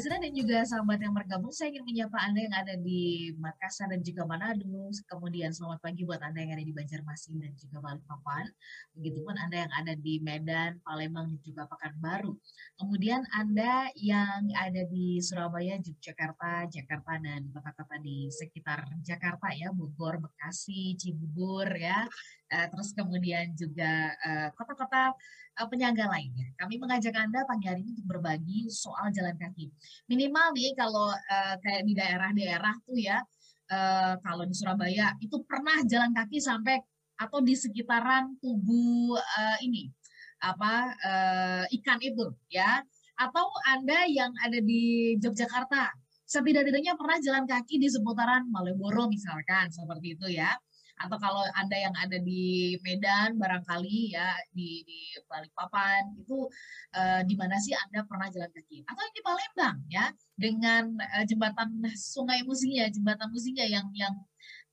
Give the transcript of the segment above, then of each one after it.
Presiden dan juga sahabat yang bergabung, saya ingin menyapa Anda yang ada di Makassar dan juga Manado. Kemudian selamat pagi buat Anda yang ada di Banjarmasin dan juga Balikpapan. Begitupun Anda yang ada di Medan, Palembang, dan juga Pekanbaru. Kemudian Anda yang ada di Surabaya, Yogyakarta, Jakarta, dan kota-kota di sekitar Jakarta ya, Bogor, Bekasi, Cibubur ya. Eh, terus kemudian juga eh, kota-kota penyangga lainnya. Kami mengajak Anda pagi hari ini untuk berbagi soal jalan kaki. Minimal nih kalau uh, kayak di daerah-daerah tuh ya, uh, kalau di Surabaya itu pernah jalan kaki sampai atau di sekitaran tubuh uh, ini apa uh, ikan itu ya atau anda yang ada di Yogyakarta setidak-tidaknya pernah jalan kaki di seputaran Malioboro misalkan seperti itu ya atau kalau anda yang ada di Medan barangkali ya di, di Balikpapan itu uh, di mana sih anda pernah jalan kaki? Atau di Palembang ya dengan uh, jembatan Sungai Musinga jembatan Musinga yang yang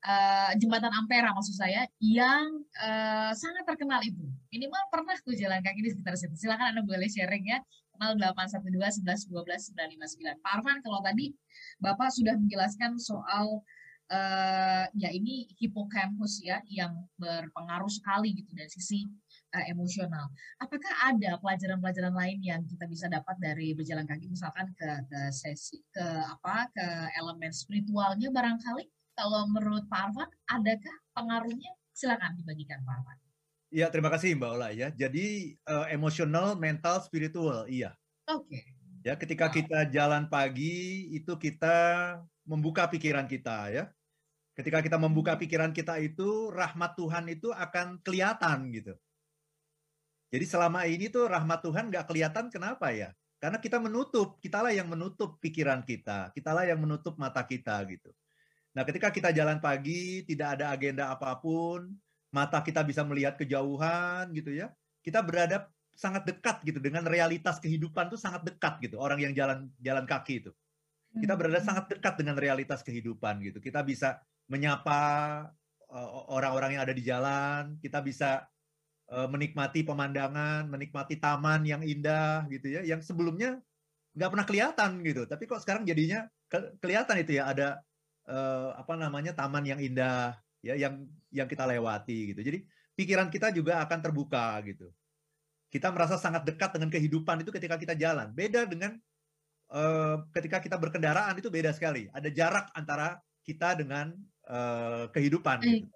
uh, jembatan Ampera maksud saya yang uh, sangat terkenal itu. Minimal pernah tuh jalan kaki di sekitar situ. Silakan anda boleh sharing ya 0812 11 12 959 Pak Arfan kalau tadi Bapak sudah menjelaskan soal uh, ya ini hipokampus ya yang berpengaruh sekali gitu dari sisi uh, emosional. Apakah ada pelajaran-pelajaran lain yang kita bisa dapat dari berjalan kaki misalkan ke ke sesi ke apa ke elemen spiritualnya barangkali? Kalau menurut Pak Arfan, adakah pengaruhnya? Silakan dibagikan Pak Arfan. Iya, terima kasih Mbak Ola ya. Jadi uh, emosional, mental, spiritual, iya. Oke. Okay. Ya, ketika wow. kita jalan pagi itu kita membuka pikiran kita ya Ketika kita membuka pikiran kita itu, rahmat Tuhan itu akan kelihatan gitu. Jadi selama ini tuh rahmat Tuhan nggak kelihatan kenapa ya? Karena kita menutup, kitalah yang menutup pikiran kita, kitalah yang menutup mata kita gitu. Nah ketika kita jalan pagi, tidak ada agenda apa pun, mata kita bisa melihat kejauhan gitu ya, kita berada sangat dekat gitu dengan realitas kehidupan tuh sangat dekat gitu orang yang jalan jalan kaki itu kita berada hmm. sangat dekat dengan realitas kehidupan gitu kita bisa menyapa orang-orang yang ada di jalan, kita bisa menikmati pemandangan, menikmati taman yang indah gitu ya, yang sebelumnya nggak pernah kelihatan gitu, tapi kok sekarang jadinya kelihatan itu ya ada apa namanya taman yang indah ya yang yang kita lewati gitu. Jadi pikiran kita juga akan terbuka gitu. Kita merasa sangat dekat dengan kehidupan itu ketika kita jalan. Beda dengan uh, ketika kita berkendaraan itu beda sekali. Ada jarak antara kita dengan uh, kehidupan. Gitu.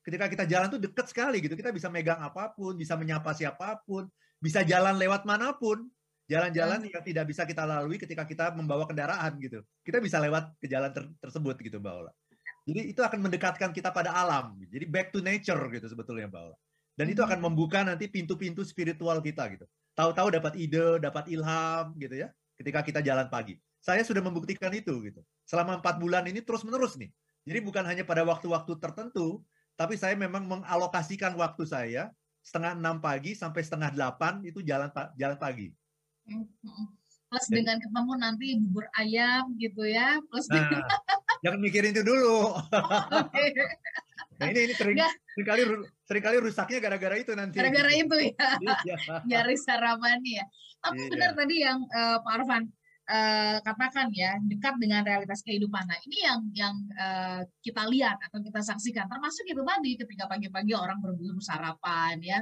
Ketika kita jalan tuh deket sekali gitu, kita bisa megang apa pun, bisa menyapa siapa pun, bisa jalan lewat mana pun, jalan-jalan yang tidak bisa kita lalui ketika kita membawa kendaraan gitu. Kita bisa lewat ke jalan ter tersebut gitu Mbak Ola. Jadi itu akan mendekatkan kita pada alam. Jadi back to nature gitu sebetulnya Mbak Ola. Dan itu akan membuka nanti pintu-pintu spiritual kita gitu. Tahu-tahu dapat ide, dapat ilham gitu ya. Ketika kita jalan pagi. Saya sudah membuktikan itu gitu. Selama empat bulan ini terus-menerus nih. Jadi bukan hanya pada waktu-waktu tertentu, tapi saya memang mengalokasikan waktu saya setengah enam pagi sampai setengah delapan itu jalan jalan pagi. Plus Jadi, dengan ketemu nanti bubur ayam gitu ya, plus nah, jangan mikirin itu dulu. Oh, okay. nah ini ini sering, sering kali sering kali rusaknya gara-gara itu nanti. Gara-gara itu ya, iya. nyari sarapan ya. Tapi iya. benar tadi yang uh, Pak Arfan uh, katakan ya dekat dengan realitas kehidupan. Nah ini yang yang uh, kita lihat atau kita saksikan, termasuk itu tadi ketika pagi-pagi orang berburu sarapan ya,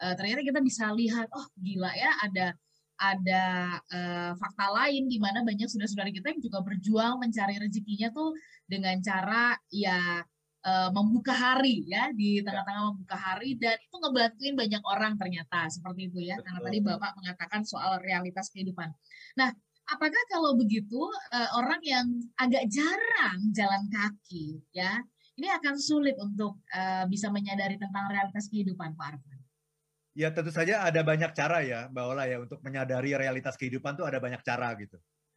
uh, ternyata kita bisa lihat, oh gila ya ada ada uh, fakta lain di mana banyak saudara-saudara kita yang juga berjuang mencari rezekinya tuh dengan cara ya uh, membuka hari ya di tengah-tengah membuka hari dan itu ngebantuin banyak orang ternyata seperti itu ya Betul. karena tadi Bapak mengatakan soal realitas kehidupan. Nah, apakah kalau begitu uh, orang yang agak jarang jalan kaki ya ini akan sulit untuk uh, bisa menyadari tentang realitas kehidupan Pak Arfan? Ya tentu saja ada banyak cara ya Mbak Ola ya untuk menyadari realitas kehidupan tuh ada banyak cara gitu.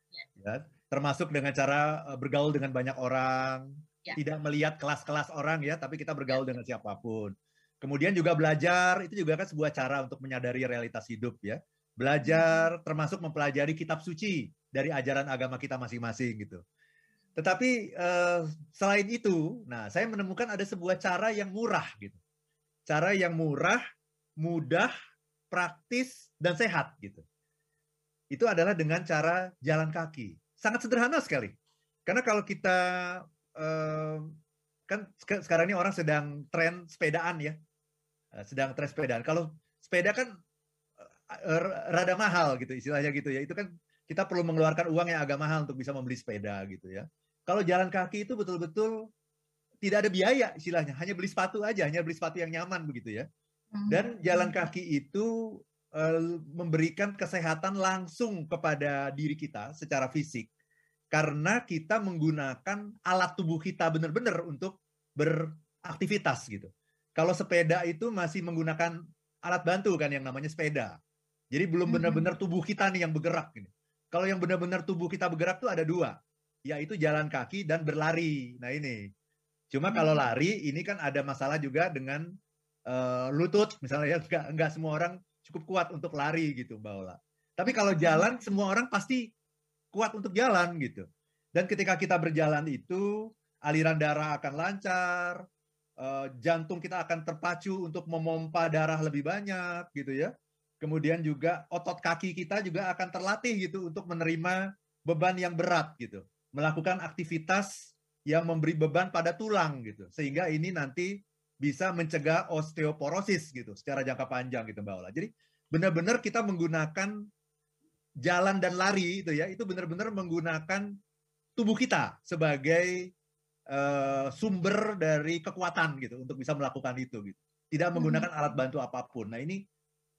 Ya. ya termasuk dengan cara uh, bergaul dengan banyak orang, ya. tidak melihat kelas-kelas orang ya, tapi kita bergaul ya. dengan siapa pun. Kemudian juga belajar itu juga kan sebuah cara untuk menyadari realitas hidup ya belajar termasuk mempelajari kitab suci dari ajaran agama kita masing-masing gitu. Tetapi uh, selain itu, nah saya menemukan ada sebuah cara yang murah gitu. Cara yang murah, mudah, praktis dan sehat gitu. itu adalah dengan cara jalan kaki. Sangat sederhana sekali. Karena kalau kita eh, kan sekarang ini orang sedang tren sepedaan ya, eh, sedang tren sepedaan. Kalau sepeda kan rada mahal gitu istilahnya gitu ya. Itu kan kita perlu mengeluarkan uang yang agak mahal untuk bisa membeli sepeda gitu ya. Kalau jalan kaki itu betul-betul tidak ada biaya istilahnya, hanya beli sepatu aja, hanya beli sepatu yang nyaman begitu ya. Dan hmm. jalan kaki itu uh, memberikan kesehatan langsung kepada diri kita secara fisik karena kita menggunakan alat tubuh kita benar-benar untuk beraktivitas gitu. Kalau sepeda itu masih menggunakan alat bantu kan yang namanya sepeda. Jadi belum hmm. benar-benar tubuh kita nih yang bergerak gitu. Kalau yang benar-benar tubuh kita bergerak tuh ada dua, yaitu jalan kaki dan berlari. Nah ini. Cuma kalau hmm. lari ini kan ada masalah juga dengan uh, lutut misalnya ya enggak, enggak semua orang cukup kuat untuk lari gitu Mbak Ola. Tapi kalau hmm. jalan semua orang pasti kuat untuk jalan gitu. Dan ketika kita berjalan itu aliran darah akan lancar, uh, jantung kita akan terpacu untuk memompa darah lebih banyak gitu ya kemudian juga otot kaki kita juga akan terlatih gitu untuk menerima beban yang berat gitu, melakukan aktivitas yang memberi beban pada tulang gitu, sehingga ini nanti bisa mencegah osteoporosis gitu secara jangka panjang gitu Mbak Ola. Jadi benar-benar kita menggunakan jalan dan lari itu ya, itu benar-benar menggunakan tubuh kita sebagai uh, sumber dari kekuatan gitu untuk bisa melakukan itu gitu. Tidak menggunakan alat bantu apa pun. Nah, ini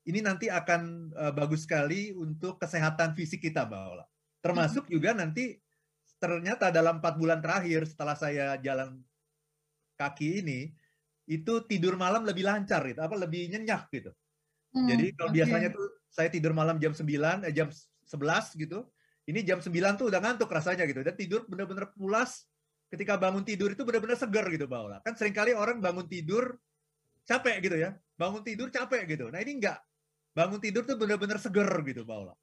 ini nanti akan uh, bagus sekali untuk kesehatan fisik kita, Mbak Ola. Termasuk hmm. juga nanti ternyata dalam empat bulan terakhir setelah saya jalan kaki ini, itu tidur malam lebih lancar, gitu, apa lebih nyenyak gitu. Hmm, Jadi kalau okay. biasanya tuh saya tidur malam jam 9, eh, jam 11 gitu, ini jam 9 tuh udah ngantuk rasanya gitu. Dan tidur benar-benar pulas, ketika bangun tidur itu benar-benar segar gitu, Mbak Ola. Kan sering kali orang bangun tidur capek gitu ya, bangun tidur capek gitu. Nah ini enggak, bangun tidur tuh bener-bener seger gitu Paula.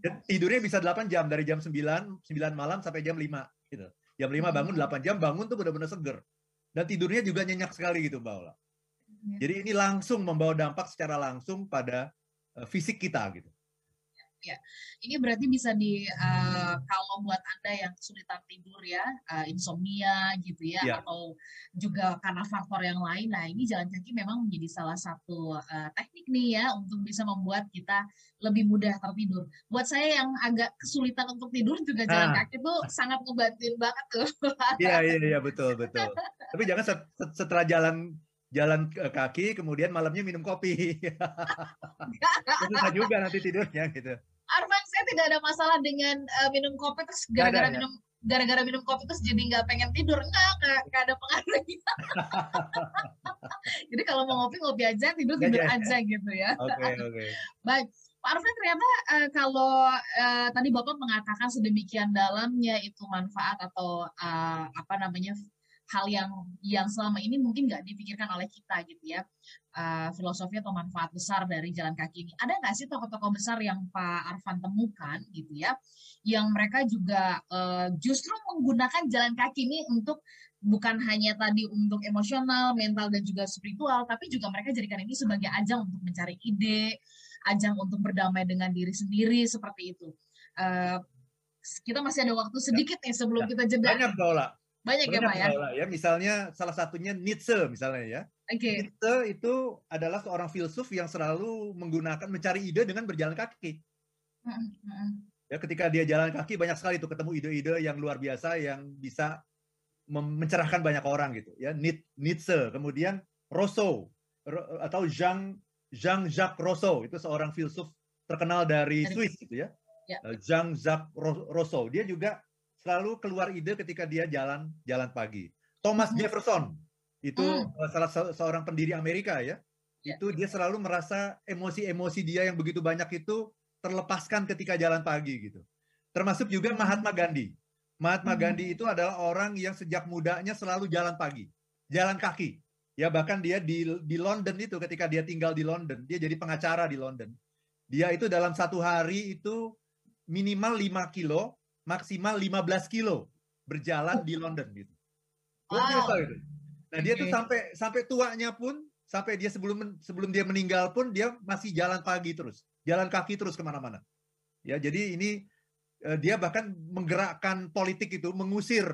Dan tidurnya bisa 8 jam dari jam 9, 9 malam sampai jam 5 gitu. Jam 5 bangun 8 jam bangun tuh bener-bener seger. Dan tidurnya juga nyenyak sekali gitu Paula. Iya. Jadi ini langsung membawa dampak secara langsung pada uh, fisik kita gitu ya. Ini berarti bisa di uh, kalau buat anda yang kesulitan tidur ya, uh, insomnia gitu ya, ya, atau juga karena faktor yang lain. Nah ini jalan kaki memang menjadi salah satu uh, teknik nih ya untuk bisa membuat kita lebih mudah tertidur. Buat saya yang agak kesulitan untuk tidur juga jalan nah. kaki tuh sangat ngebantuin banget tuh. Iya iya iya betul betul. Tapi jangan setelah jalan jalan kaki kemudian malamnya minum kopi. Susah juga nanti tidurnya gitu. Arman saya tidak ada masalah dengan uh, minum kopi terus gara-gara minum gara-gara minum kopi terus jadi nggak pengen tidur enggak nggak ada pengaruhnya jadi kalau mau ngopi ngopi aja tidur tidur aja gitu ya oke okay, oke okay. baik Pak Arfan ternyata uh, kalau uh, tadi Bapak mengatakan sedemikian dalamnya itu manfaat atau uh, apa namanya hal yang yang selama ini mungkin nggak dipikirkan oleh kita gitu ya uh, filosofi atau manfaat besar dari jalan kaki ini ada nggak sih tokoh-tokoh besar yang Pak Arfan temukan gitu ya yang mereka juga uh, justru menggunakan jalan kaki ini untuk bukan hanya tadi untuk emosional, mental dan juga spiritual, tapi juga mereka jadikan ini sebagai ajang untuk mencari ide, ajang untuk berdamai dengan diri sendiri seperti itu. Uh, kita masih ada waktu sedikit nih sebelum ya, kita jeda. Banyak Paula. Banyak, ya, Pak ya? ya. Misalnya salah satunya Nietzsche misalnya ya. Okay. Nietzsche itu adalah seorang filsuf yang selalu menggunakan mencari ide dengan berjalan kaki. Ya, ketika dia jalan kaki banyak sekali itu ketemu ide-ide yang luar biasa yang bisa mencerahkan banyak orang gitu ya. Nietzsche, kemudian Rousseau atau Jean Jean Jacques Rousseau itu seorang filsuf terkenal dari Swiss gitu ya. ya. Jean Jacques Rousseau dia juga selalu keluar ide ketika dia jalan jalan pagi. Thomas hmm. Jefferson itu hmm. salah seorang pendiri Amerika ya. ya. Itu dia selalu merasa emosi-emosi dia yang begitu banyak itu terlepaskan ketika jalan pagi gitu. Termasuk juga hmm. Mahatma Gandhi. Mahatma hmm. Gandhi itu adalah orang yang sejak mudanya selalu jalan pagi, jalan kaki. Ya bahkan dia di di London itu ketika dia tinggal di London, dia jadi pengacara di London. Dia itu dalam satu hari itu minimal 5 kilo maksimal 15 kilo berjalan di London gitu. Wow. gitu. Nah, dia tuh sampai sampai tuanya pun sampai dia sebelum sebelum dia meninggal pun dia masih jalan pagi terus, jalan kaki terus ke mana-mana. Ya, jadi ini eh, dia bahkan menggerakkan politik itu mengusir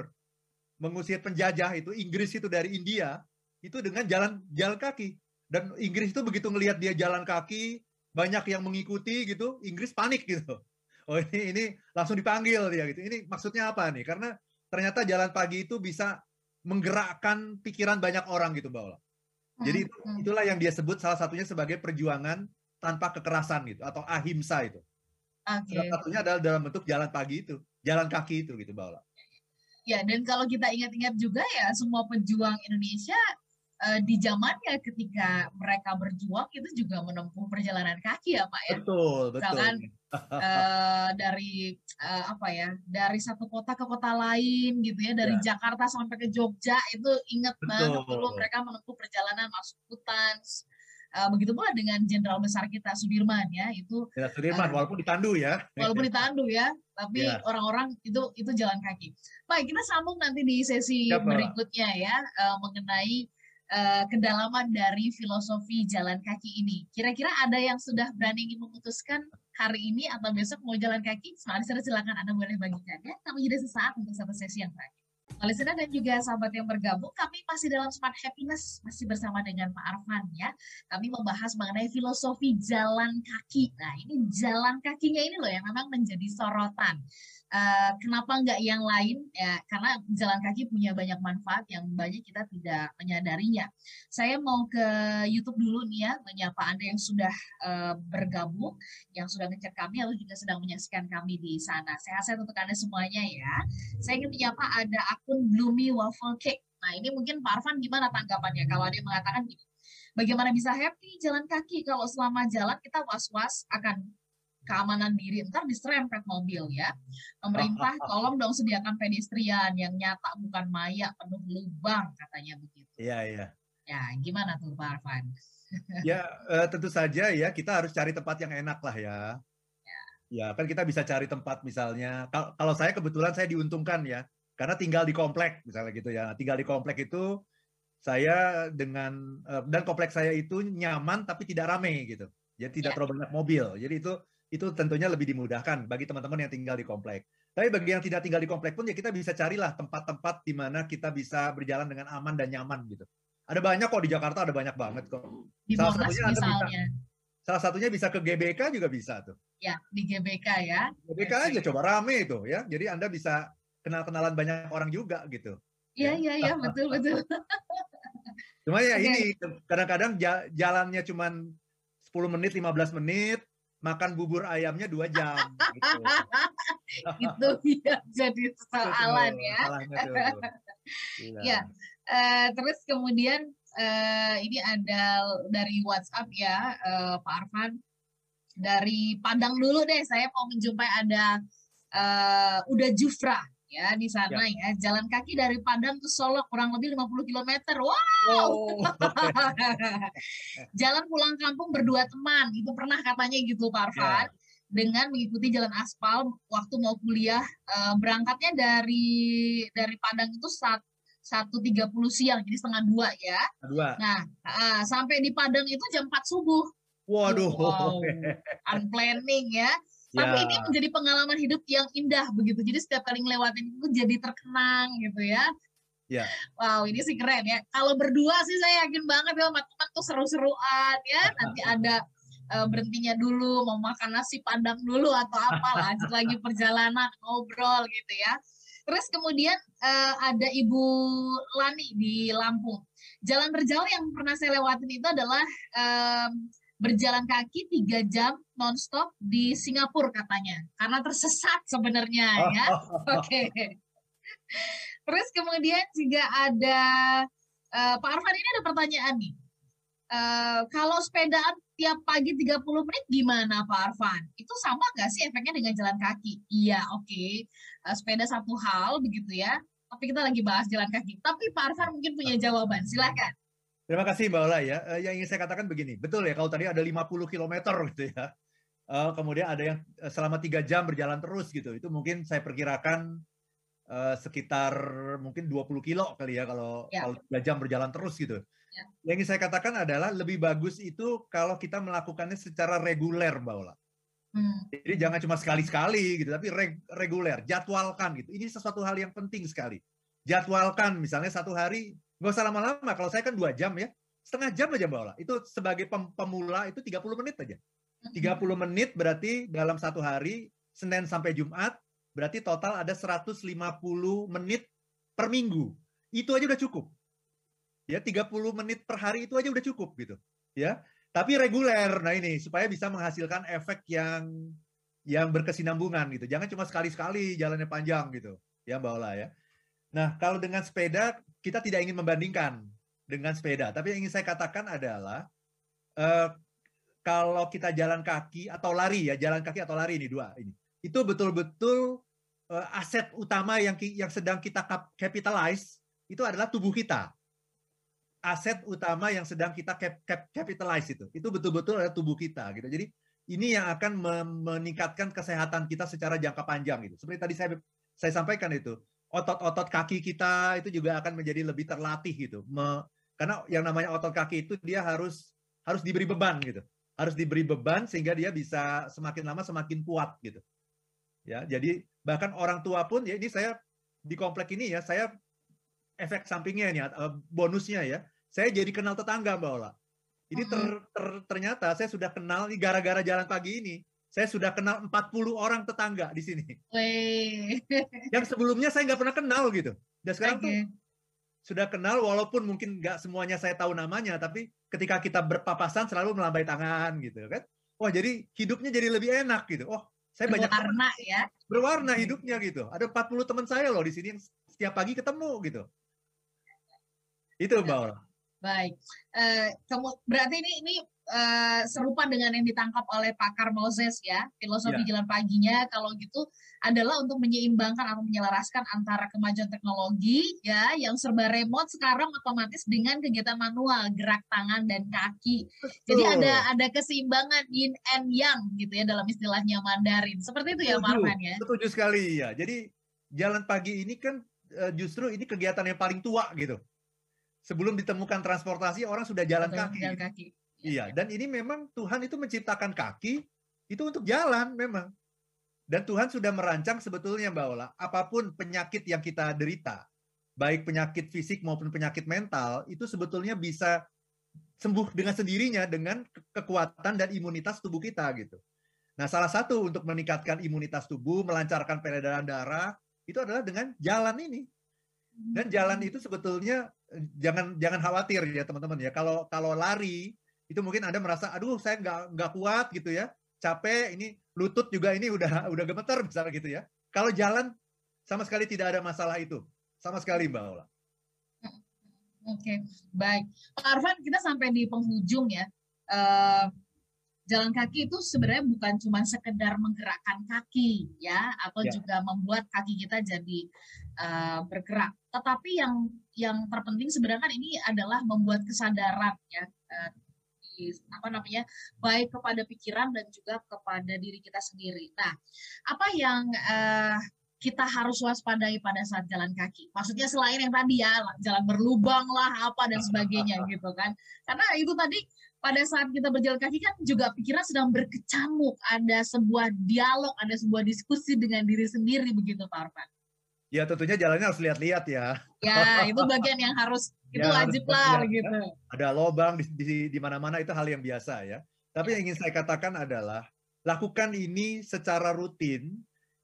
mengusir penjajah itu Inggris itu dari India itu dengan jalan jalan kaki. Dan Inggris itu begitu ngelihat dia jalan kaki, banyak yang mengikuti gitu, Inggris panik gitu. Oh ini ini langsung dipanggil dia gitu. Ini maksudnya apa nih? Karena ternyata jalan pagi itu bisa menggerakkan pikiran banyak orang gitu, Mbak Ola. Jadi Hmm, hmm. itulah yang dia sebut salah satunya sebagai perjuangan tanpa kekerasan gitu atau ahimsa itu. Oke. Salah satunya adalah dalam bentuk jalan pagi itu, jalan kaki itu gitu, Mbak Ola. Ya, dan kalau kita ingat-ingat juga ya semua pejuang Indonesia eh, di zamannya ketika mereka berjuang itu juga menempuh perjalanan kaki ya Pak ya. Betul, betul. Misalkan eh, dari eh, apa ya dari satu kota ke kota lain gitu ya dari Ya. Jakarta sampai ke Jogja itu banget Betul. dulu mereka menempuh perjalanan masuk hutan. Eh, begitu pula dengan jenderal besar kita Sudirman ya itu Ya, Sudirman, Eh, walaupun ditandu ya. walaupun ditandu ya, tapi Ya. orang-orang itu itu jalan kaki. Baik, kita sambung nanti di sesi Siap, Mbak. berikutnya ya eh, mengenai eh, kedalaman dari filosofi jalan kaki ini. Kira-kira ada yang sudah berani ingin memutuskan hari ini atau besok mau jalan kaki? Soalnya silakan Anda boleh bagikan ya. Kami jadi sesaat untuk satu sesi yang terakhir. Listener dan juga sahabat yang bergabung, kami masih dalam Smart Happiness, masih bersama dengan Pak Arfan ya kami membahas mengenai filosofi jalan kaki. Nah, ini jalan kakinya ini loh yang memang menjadi sorotan. Eh, kenapa nggak yang lain? Ya, karena jalan kaki punya banyak manfaat yang banyak kita tidak menyadarinya. Saya mau ke YouTube dulu nih ya, menyapa Anda yang sudah eh, bergabung, yang sudah ngecek kami, atau juga sedang menyaksikan kami di sana. Sehat-sehat untuk Anda semuanya ya. Saya ingin menyapa ada akun Bloomy Waffle Cake. Nah, ini mungkin Pak Arfan gimana tanggapannya? Kalau ada yang mengatakan gini, bagaimana bisa happy jalan kaki kalau selama jalan kita was-was akan keamanan diri ntar diserempet mobil ya pemerintah tolong dong sediakan pedestrian yang nyata bukan maya penuh lubang katanya begitu Iya, iya. ya gimana tuh Pak Arfan Ya, eh, tentu saja ya kita harus cari tempat yang enak lah ya. Ya, kan kita bisa cari tempat misalnya. Kal- Kalau saya kebetulan saya diuntungkan ya, karena tinggal di komplek misalnya gitu ya. Tinggal di komplek itu saya dengan eh, dan komplek saya itu nyaman tapi tidak rame gitu. Jadi tidak Ya. terlalu banyak mobil. Jadi itu itu tentunya lebih dimudahkan bagi teman-teman yang tinggal di komplek. Tapi bagi yang tidak tinggal di komplek pun ya kita bisa carilah tempat-tempat di mana kita bisa berjalan dengan aman dan nyaman gitu. Ada banyak kok di Jakarta ada banyak banget kok. di Salah Monas satunya Anda bisa- misalnya Salah satunya bisa ke GBK juga bisa tuh. ya di GBK ya GBK Oke. aja coba rame itu ya. Jadi Anda bisa kenal-kenalan banyak orang juga gitu. iya iya iya betul betul Cuma ya Oke. ini kadang-kadang ja- jalannya cuman 10 menit, 15 menit, makan bubur ayamnya dua jam gitu. itu ya jadi persoalan ya. Ya. Eh, terus kemudian eh, ini ada dari WhatsApp ya eh, Pak Arfan dari Padang dulu deh saya mau menjumpai ada eh, Uda Jufra ya di sana ya. jalan kaki dari Padang ke Solo kurang lebih 50 km wow! Oh, jalan pulang kampung berdua teman. Itu pernah katanya gitu Pak Arfan. Dengan mengikuti jalan aspal waktu mau kuliah eh, berangkatnya dari dari Padang itu saat satu tiga puluh siang jadi setengah dua ya. Dua. nah ah, sampai di Padang itu jam 4 subuh. Waduh. wow unplanning ya tapi Ya. ini menjadi pengalaman hidup yang indah begitu jadi setiap kali ngelewatin itu jadi terkenang gitu ya Ya. Wow, ini sih keren ya. Kalau berdua sih saya yakin banget ya sama teman tuh seru-seruan ya. Nanti ada eh, berhentinya dulu, mau makan nasi padang dulu atau apa, lanjut lagi perjalanan, ngobrol gitu ya. Terus kemudian eh, ada Ibu Lani di Lampung. Jalan berjalan yang pernah saya lewatin itu adalah em, berjalan kaki tiga jam nonstop di Singapura katanya, karena tersesat sebenarnya ya. Oke. Terus kemudian juga ada eh, Pak Arfan ini ada pertanyaan nih. Eh, kalau sepedaan tiap pagi 30 menit gimana Pak Arfan? Itu sama nggak sih efeknya dengan jalan kaki? Iya, oke. Eh, sepeda satu hal begitu ya. Tapi kita lagi bahas jalan kaki. Tapi Pak Arfan mungkin punya jawaban. Silakan. Terima kasih Mbak Ola ya. Eh, Yang ingin saya katakan begini, betul ya kalau tadi ada 50 km gitu ya. Eh, kemudian ada yang eh, selama tiga jam berjalan terus gitu. Itu mungkin saya perkirakan eh, sekitar mungkin 20 kilo kali ya kalau Ya. kalau tiga jam berjalan terus gitu. Ya. Yang ingin saya katakan adalah lebih bagus itu kalau kita melakukannya secara reguler Mbak Ola. Hmm. Jadi jangan cuma sekali-sekali gitu, tapi reguler, jadwalkan gitu. Ini sesuatu hal yang penting sekali. Jadwalkan misalnya satu hari, nggak usah lama-lama. Kalau saya kan dua jam ya, setengah jam aja Mbak Itu sebagai pemula itu 30 menit aja. 30 hmm. menit berarti dalam satu hari, Senin sampai Jumat, berarti total ada 150 menit per minggu. Itu aja udah cukup. Ya, 30 menit per hari itu aja udah cukup gitu. Ya, tapi reguler. Nah ini supaya bisa menghasilkan efek yang yang berkesinambungan gitu. Jangan cuma sekali-sekali jalannya panjang gitu. Ya Mbak Ola ya. Nah, kalau dengan sepeda kita tidak ingin membandingkan dengan sepeda, tapi yang ingin saya katakan adalah uh, kalau kita jalan kaki atau lari ya, jalan kaki atau lari ini dua ini. Itu betul-betul uh, aset utama yang yang sedang kita capitalize itu adalah tubuh kita aset utama yang sedang kita cap, cap, capitalize itu. Itu betul-betul adalah tubuh kita gitu. Jadi ini yang akan meningkatkan kesehatan kita secara jangka panjang gitu. Seperti tadi saya saya sampaikan itu, otot-otot kaki kita itu juga akan menjadi lebih terlatih gitu. Me, karena yang namanya otot kaki itu dia harus harus diberi beban gitu. Harus diberi beban sehingga dia bisa semakin lama semakin kuat gitu. Ya, jadi bahkan orang tua pun ya ini saya di komplek ini ya, saya efek sampingnya nih eh, bonusnya ya saya jadi kenal tetangga Mbak Ola. Ini ter, ter, ternyata saya sudah kenal gara-gara jalan pagi ini. Saya sudah kenal 40 orang tetangga di sini. Wey. Yang sebelumnya saya nggak pernah kenal gitu. Dan sekarang okay. tuh sudah kenal walaupun mungkin nggak semuanya saya tahu namanya, tapi ketika kita berpapasan selalu melambai tangan gitu kan. Wah jadi hidupnya jadi lebih enak gitu. Oh saya banyak berwarna ya. Berwarna hidupnya gitu. Ada 40 teman saya loh di sini yang setiap pagi ketemu gitu. Itu Mbak Ola. Baik, uh, kamu berarti ini ini uh, serupa dengan yang ditangkap oleh pakar Moses ya, filosofi ya. jalan paginya. Kalau gitu adalah untuk menyeimbangkan atau menyelaraskan antara kemajuan teknologi ya yang serba remote sekarang otomatis dengan kegiatan manual, gerak tangan dan kaki. Betul. Jadi ada ada keseimbangan yin and yang gitu ya dalam istilahnya Mandarin. Seperti itu ya Pak ya. Setuju sekali ya. Jadi jalan pagi ini kan eh, justru ini kegiatan yang paling tua gitu sebelum ditemukan transportasi orang sudah jalan kaki. Jalan kaki. Iya, dan ini memang Tuhan itu menciptakan kaki itu untuk jalan memang. Dan Tuhan sudah merancang sebetulnya Mbak Ola, apa pun penyakit yang kita derita, baik penyakit fisik maupun penyakit mental, itu sebetulnya bisa sembuh dengan sendirinya dengan kekuatan dan imunitas tubuh kita gitu. Nah, salah satu untuk meningkatkan imunitas tubuh, melancarkan peredaran darah, itu adalah dengan jalan ini. Dan jalan itu sebetulnya jangan jangan khawatir ya teman-teman ya. Kalau kalau lari itu mungkin Anda merasa aduh saya nggak nggak kuat gitu ya. Capek ini lutut juga ini udah udah gemeter misalnya gitu ya. Kalau jalan sama sekali tidak ada masalah itu. Sama sekali Mbak Ola. Oke, okay, baik. Pak Arfan, kita sampai di penghujung ya. Uh, jalan kaki itu sebenarnya bukan cuma sekedar menggerakkan kaki ya atau ya. juga membuat kaki kita jadi uh, bergerak tetapi yang yang terpenting sebenarnya kan ini adalah membuat kesadaran ya uh, di, apa namanya baik kepada pikiran dan juga kepada diri kita sendiri nah apa yang uh, kita harus waspadai pada saat jalan kaki. Maksudnya selain yang tadi ya, jalan berlubang lah, apa dan sebagainya gitu kan. Karena itu tadi pada saat kita berjalan kaki kan juga pikiran sedang berkecamuk, ada sebuah dialog, ada sebuah diskusi dengan diri sendiri begitu Pak Arfan. Ya tentunya jalannya harus lihat-lihat ya. Ya itu bagian yang harus itu ya, wajib lah gitu. Ada lobang di, di, di mana-mana itu hal yang biasa ya. Tapi yang ingin saya katakan adalah lakukan ini secara rutin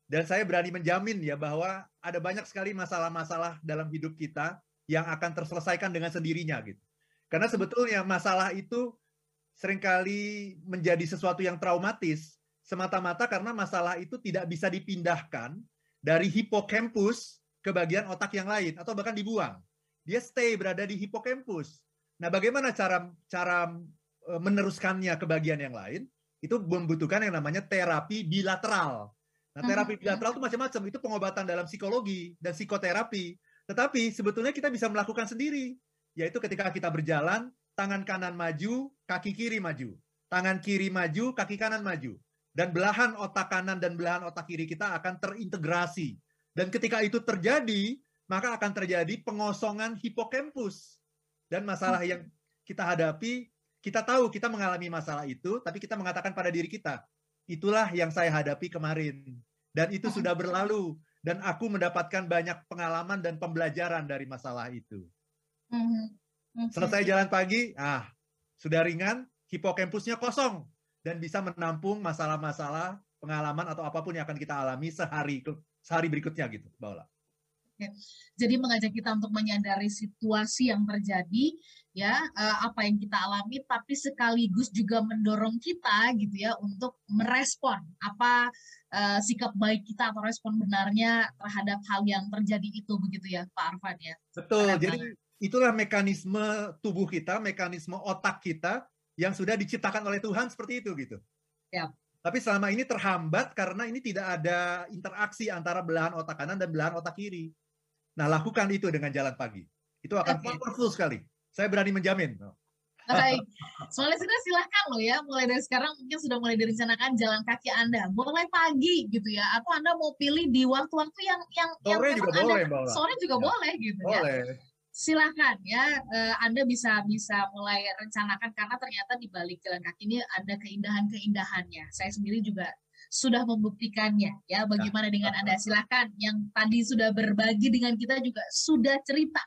dan saya berani menjamin ya bahwa ada banyak sekali masalah-masalah dalam hidup kita yang akan terselesaikan dengan sendirinya gitu. Karena sebetulnya masalah itu sering kali menjadi sesuatu yang traumatis semata-mata karena masalah itu tidak bisa dipindahkan dari hipokampus ke bagian otak yang lain atau bahkan dibuang. Dia stay berada di hipokampus. Nah, bagaimana cara cara e, meneruskannya ke bagian yang lain? Itu membutuhkan yang namanya terapi bilateral. Nah, terapi bilateral itu macam-macam. Itu pengobatan dalam psikologi dan psikoterapi. Tetapi sebetulnya kita bisa melakukan sendiri. Yaitu ketika kita berjalan, tangan kanan maju, kaki kiri maju. Tangan kiri maju, kaki kanan maju. Dan belahan otak kanan dan belahan otak kiri kita akan terintegrasi. Dan ketika itu terjadi, maka akan terjadi pengosongan hipokampus. Dan masalah yang kita hadapi, kita tahu kita mengalami masalah itu, tapi kita mengatakan pada diri kita, itulah yang saya hadapi kemarin. Dan itu sudah berlalu. Dan aku mendapatkan banyak pengalaman dan pembelajaran dari masalah itu. Selesai jalan pagi, ah, sudah ringan, hipokampusnya kosong. Dan bisa menampung masalah-masalah, pengalaman atau apa pun yang akan kita alami sehari sehari berikutnya gitu, Baula. Jadi mengajak kita untuk menyadari situasi yang terjadi, ya eh, apa yang kita alami, tapi sekaligus juga mendorong kita gitu ya untuk merespon apa uh, sikap baik kita atau respon benarnya terhadap hal yang terjadi itu begitu ya Pak Arfan ya. Betul. Jadi. Itulah mekanisme tubuh kita, mekanisme otak kita yang sudah diciptakan oleh Tuhan seperti itu gitu. Ya. Tapi selama ini terhambat karena ini tidak ada interaksi antara belahan otak kanan dan belahan otak kiri. Nah, lakukan itu dengan jalan pagi. Itu akan okay. powerful sekali. Saya berani menjamin. Baik. Soalnya sudah silahkan loh ya, mulai dari sekarang mungkin sudah mulai direncanakan jalan kaki Anda. Mulai pagi gitu ya, atau Anda mau pilih di waktu-waktu yang yang sore yang juga boleh, Mbak. Sore juga ya. boleh gitu boleh. ya. Boleh. Silahkan ya, eh, Anda bisa bisa mulai rencanakan karena ternyata di balik jalan kaki ini ada keindahan-keindahannya. Saya sendiri juga sudah membuktikannya ya bagaimana dengan Anda silahkan yang tadi sudah berbagi dengan kita juga sudah cerita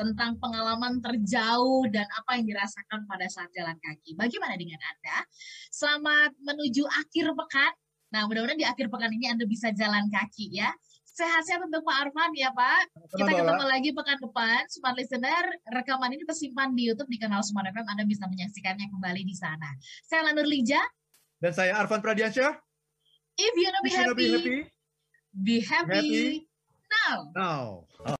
tentang pengalaman terjauh dan apa yang dirasakan pada saat jalan kaki. Bagaimana dengan Anda? Selamat menuju akhir pekan. Nah, mudah-mudahan di akhir pekan ini Anda bisa jalan kaki ya. Sehat-sehat untuk Pak Arfan ya Pak. Kita ketemu lagi pekan depan. Smart Listener, rekaman ini tersimpan di YouTube di kanal Smart FM. Anda bisa menyaksikannya kembali di sana. Saya Lanur Lija. Dan saya Arfan Pradiansyah. If you wanna be, happy, be happy, be happy, happy now. Now.